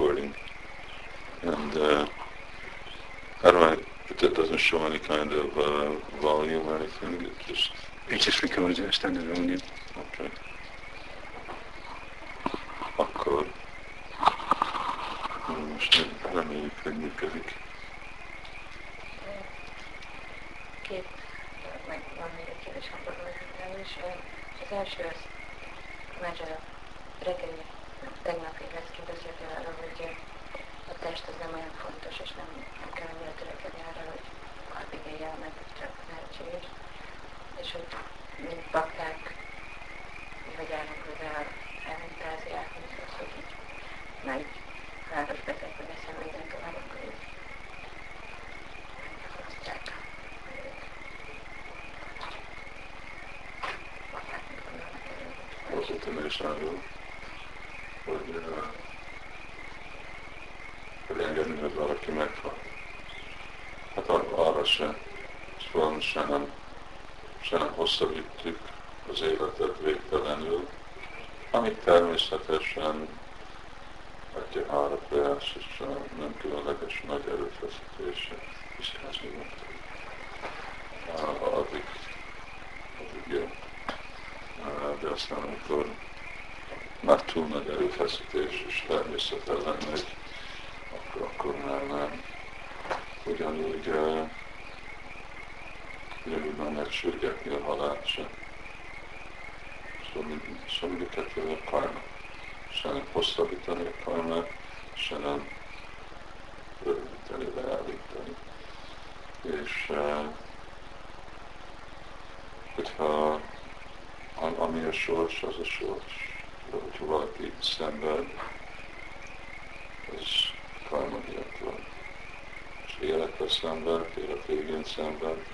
recording. And uh, how do I, it doesn't show any kind of uh, volume or anything, it just, It just records at a standard volume. okay. Akkor most reméljük, hogy működik. Két, meg van még egy kérdés hamburgerről. Az első az, már a reggeli, tegnapi lesz beszéltél arra, hogy a test az nem olyan fontos, és nem, nem kell annyira törekedni arra, hogy addig éjjel meg csak lehetséges. És hogy mint bakták, vagy állunk hozzá elmentáziák, mint az, hogy így nagy város betegben eszem minden tovább, akkor így megfosztják. Bakták gondolnak is arról, hogy, hogy engedni, hogy valaki meghal. Hát ar- arra se, szóval se nem, se nem hosszabbítjuk az életet végtelenül, amit természetesen adja hára persze, és nem különleges nagy erőfeszítése. Uh, addig, addig jó. De aztán amikor már túl nagy erőfeszítés és természetelen megy, akkor, akkor már nem. Ugyanúgy, uh, ugyanúgy már megsürgetni a halált sem. Szóval, mind- szóval a kettő a karma. Se nem hosszabbítani a karmát, se nem rövidíteni, leállítani. És uh, hogyha ami a sors, az a sors. Hogyha valaki szenved, az karma miatt van. És életre szenved, élet végén szenved,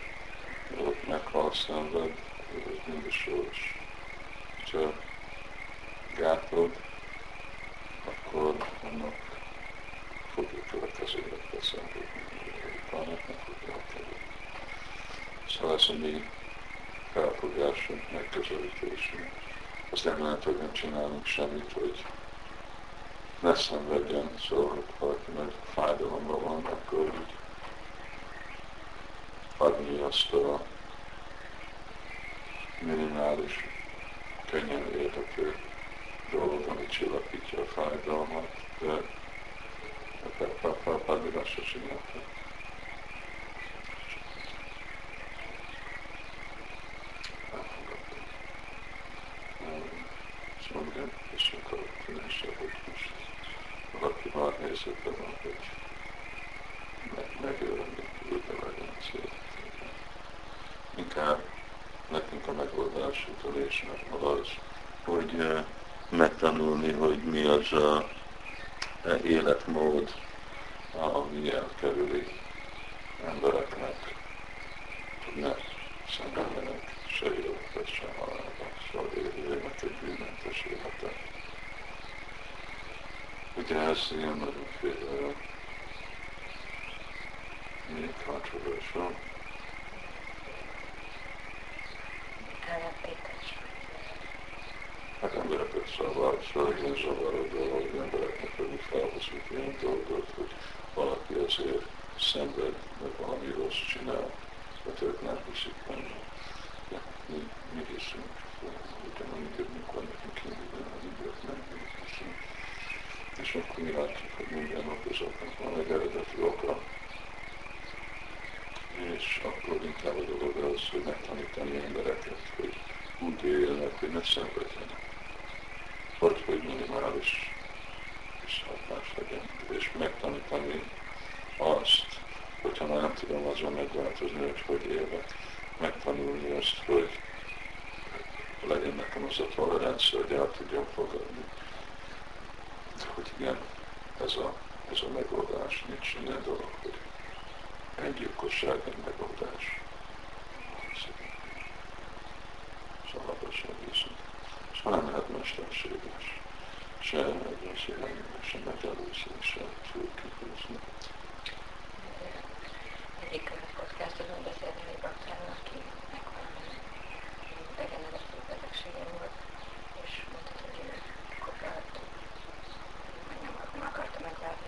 ott meghal szenved, ez mind a sors. Ha gátod, akkor annak fogja következő életre szenvedni. Karmát nem fogja elkerülni. Szóval ez a mi felfogásunk, megközelítésünk. Az nem lehet, hogy nem csinálunk semmit, hogy ne szenvedjen, szóval, hogy valaki nagy fájdalomban van, akkor így adni azt a minimális, könnyen érhető dolgot, ami csillapítja a fájdalmat, de Prabhupád azt se csinálta. Szóval igen, és akkor különösen, hogy most valaki már helyzetben van, hogy meg, megölni, őbe legyen az életében. Inkább nekünk a megoldás utolésnek az, hogy megtanulni, hogy mi az a eh, életmód, ami elkerüli embereknek, hogy ne szenvedjenek se életet, se halálba, szóval éljenek egy bűnmentes életet. Ugye ez ilyen nagyobbféle mi controversial. ellentétes. Hát embereket zavar, szóval ilyen zavaró dolog, embereknek pedig felhozzuk ilyen dolgot, hogy valaki azért szenved, mert valami rossz csinál, mert ők nem hiszik benne. De mi, mi hiszünk, ugyanúgy időnk van nekünk indulni, az idők nem mi hiszünk. És akkor mi látjuk, hogy minden okozatnak van egy eredeti oka, és akkor inkább a dolog az, hogy megtanítani embereket, hogy úgy éljenek, hogy ne szenvedjenek. Vagy hogy minimális és hatás legyen. És megtanítani azt, hogyha már nem tudom azon megváltozni, hogy hogy élek, megtanulni azt, hogy legyen nekem az a tolerancia, hogy el tudjam fogadni. Hogy igen, ez a, ez a megoldás, nincs ilyen dolog, hogy öngyilkosság egy megoldás. Szabadosság viszont. Szóval nem lehet mesterséges. Se megbeszélni, se megelőzni, se túlképőzni. Egyik podcastokban beszéltem egy baktáról, aki megvalami degeneratív betegsége volt, és mondta, hogy ő kokált, meg nem, nem akarta megválni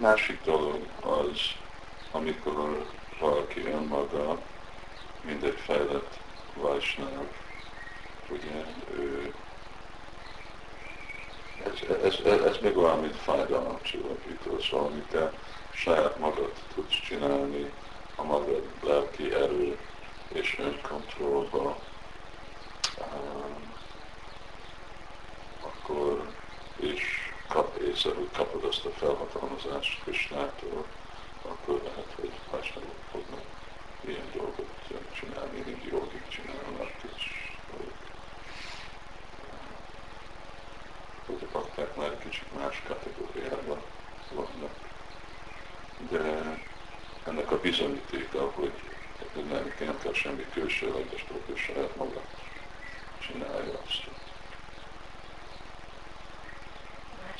egy másik dolog az, amikor valaki önmaga, mint egy fejlett Vajsnáv, ugye ő ez, ez, ez, ez még olyan, mint fájdalomcsillapító, szóval amit te saját magad tudsz csinálni, a magad lelki erő és önkontrollba, um, akkor és észre, hogy kapod azt a felhatalmazást Krisnától, akkor lehet, hogy másnap fognak ilyen dolgot csinálni, mint jogik csinálnak, és hogy a bakták már kicsit más kategóriában vannak. De ennek a bizonyítéka, hogy nem, nem kell semmi külső, hogy a saját maga csinálja azt.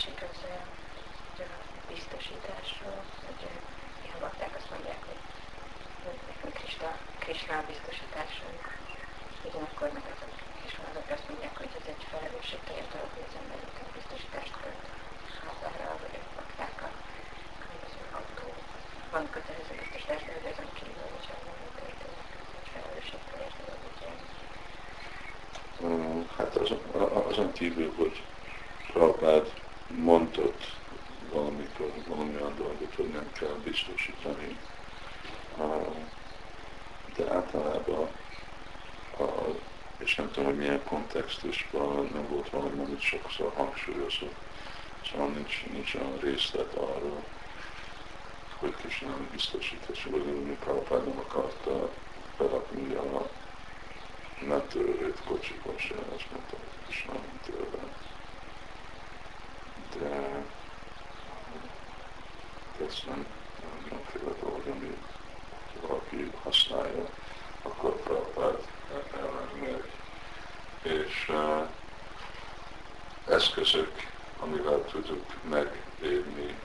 Másik az a biztosításról, hogy ilyen bakták azt mondják, hogy nekünk Krishna, Krishna a biztosításunk, ugyanakkor meg azok azok azt mondják, hogy ez egy felelősségteljes dolog, hogy az ember nekünk biztosítást költ házára, vagy a baktákkal, különböző autó. Van kötelező biztosítás, de ezen kívül, hogy nem történik, ez egy felelősségteljes dolog, ugye. Hát azon, azon kívül, hogy Prabhupád mondott valamikor valamilyen dolgot, hogy nem kell biztosítani. De általában, és nem tudom, hogy milyen kontextusban nem volt valami, amit sokszor hangsúlyozott, szóval nincs, nincs olyan részlet arról, hogy Kisnán biztosítás, vagy úgy Prabhupád nem akarta berakni a metőrét kocsiba se, azt mondta, hogy Kisnán tőle de nem mindenféle dolog, ami valaki használja, akkor Prabhupád ellen megy. És uh, eszközök, amivel tudjuk megélni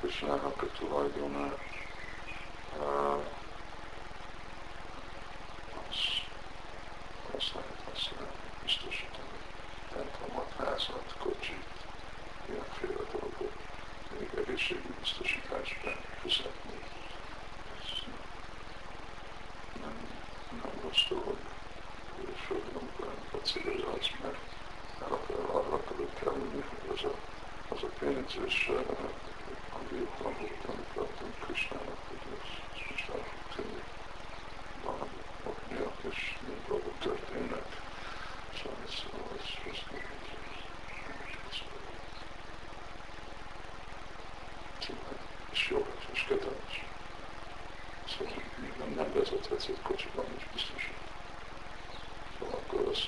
Köszönnek a tulajdonát, uh, az, azt lehet használni, biztosítani templomot, házat, kocsit, ilyenféle dolgot, még egészségügyi biztosításra fizetni. Ez nem, nem rossz dolog, és amikor a cél az, mert el akar, akarod kerülni, hogy az a, az a pénz, és uh, ami van volt, amit adtunk Krisnának, hogy ez, ez most el fog tűnni valami ok miatt, Szóval nem, nem vezethetsz egy kocsiban, és biztos. Szóval akkor az,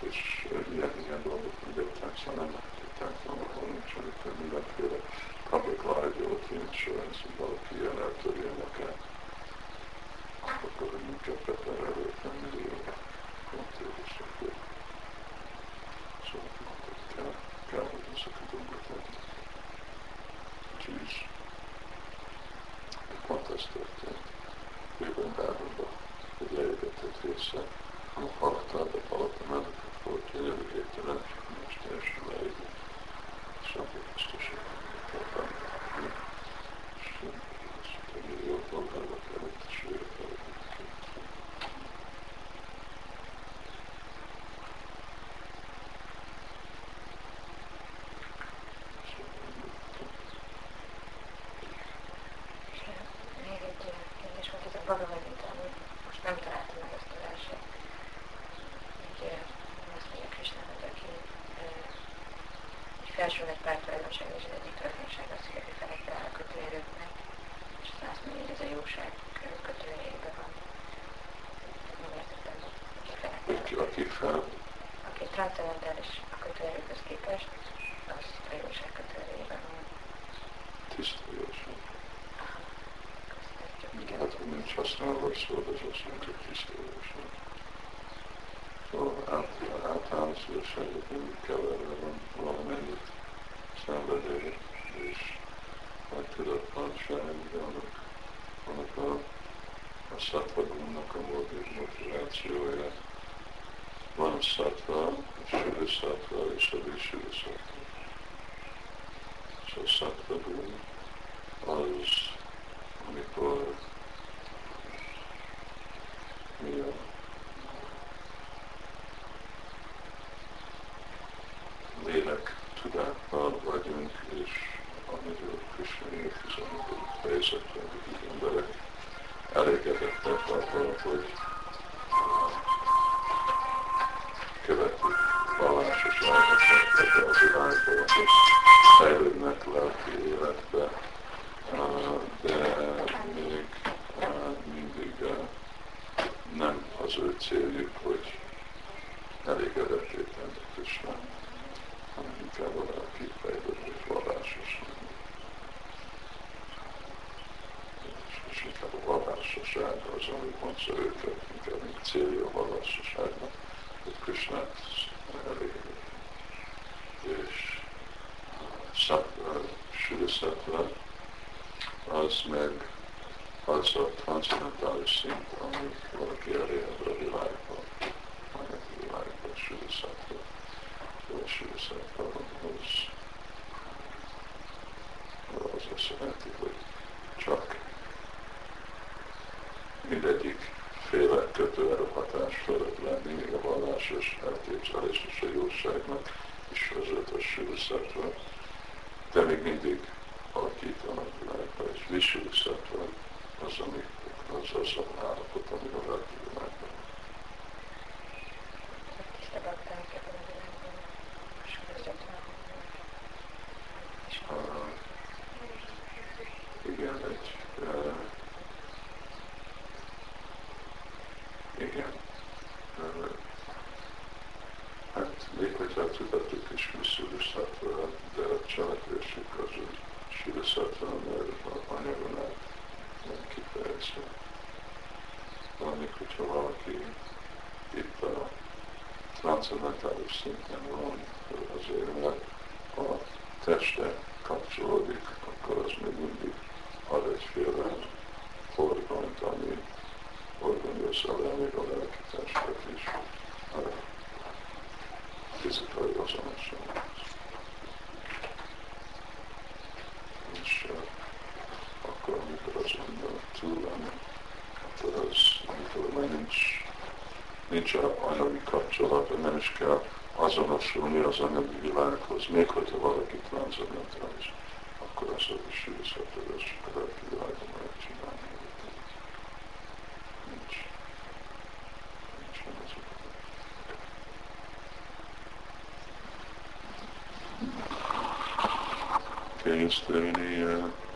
és ilyen, ilyen dolgok, után szóval nem lehet egy templom, ahol nincs amikor mindenféle public liability insurance, hogy valaki ilyen eltörje neked, akkor inkább betel előtt nem millió kontézisek. Szóval kell, kell, hogy ezeket dolgokat lenni is. Pont ez történt. Őben Dáronban, hogy leégett egy része, a palata, de palata mellett volt gyönyörű végtelen, és teljesen leégett. És akkor biztos, hogy tartalmi. És azt mondta, hogy jó dolgába kellett, és ő Még egy kérdés volt, ez a Bhagavad Gita, amit most nem találtam meg azt a verset. Így azt mondja Krishna, hogy aki egy felső egy pár tulajdonság, és az egyik tulajdonság az, hogy aki felette áll a kötőerőknek, és aztán azt mondja, hogy ez a jóság kötőerőjében van. Nem értettem, aki felette Aki, aki fel, aki transzendentális a kötőerőkhöz képest, az a jóság kötőerőjében van. tiszta jóság. De hát, nincs használva a szó, az azt mondja, hogy tiszta jóság. Szóval át, általános mindig keverve van valamennyit szenvedély és nagy tudatlanság, annak, annak a, a szatvagunknak a motivációja. Van a szatva, a sűrű szatva és a vízsűrű szatva. So sattva guna az, amikor mi a südöszetve, az meg az a transzendentális szint, ami valaki elérhet a világban, anyagi világban, südöszetve. A südöszetve az, az azt jelenti, hogy csak mindegyik féle kötőerő hatás fölött lenni, még a vallásos elképzelés és a jóságnak is vezet a südöszetve, de még mindig alakítanak világba, és visülszetve az, ami, az az a állapot, ami a lelki világban. Uh, igen, egy, uh, igen, uh, hát még hogyha tudatuk is viszülőszatva, de a cselekvésük az úgy sűrűszatva, mert a anyagon át nem kifejezve. Valamik, hogyha valaki itt a transzendentális szinten van, azért mert a teste kapcsolódik, akkor az még mindig ad egyféle forgalmat, ami organizálja még a lelki testet is fizikai azonosság. És akkor, amikor az ember túl van, akkor az, amikor már nincs, nincs anyagi kapcsolat, nem is kell azonosulni az anyagi világhoz, még hogyha valaki transzendentális, akkor az a sűrűszetedés a lelki világban megcsinálni. Nincs. Nincsen az Okay, is there any uh,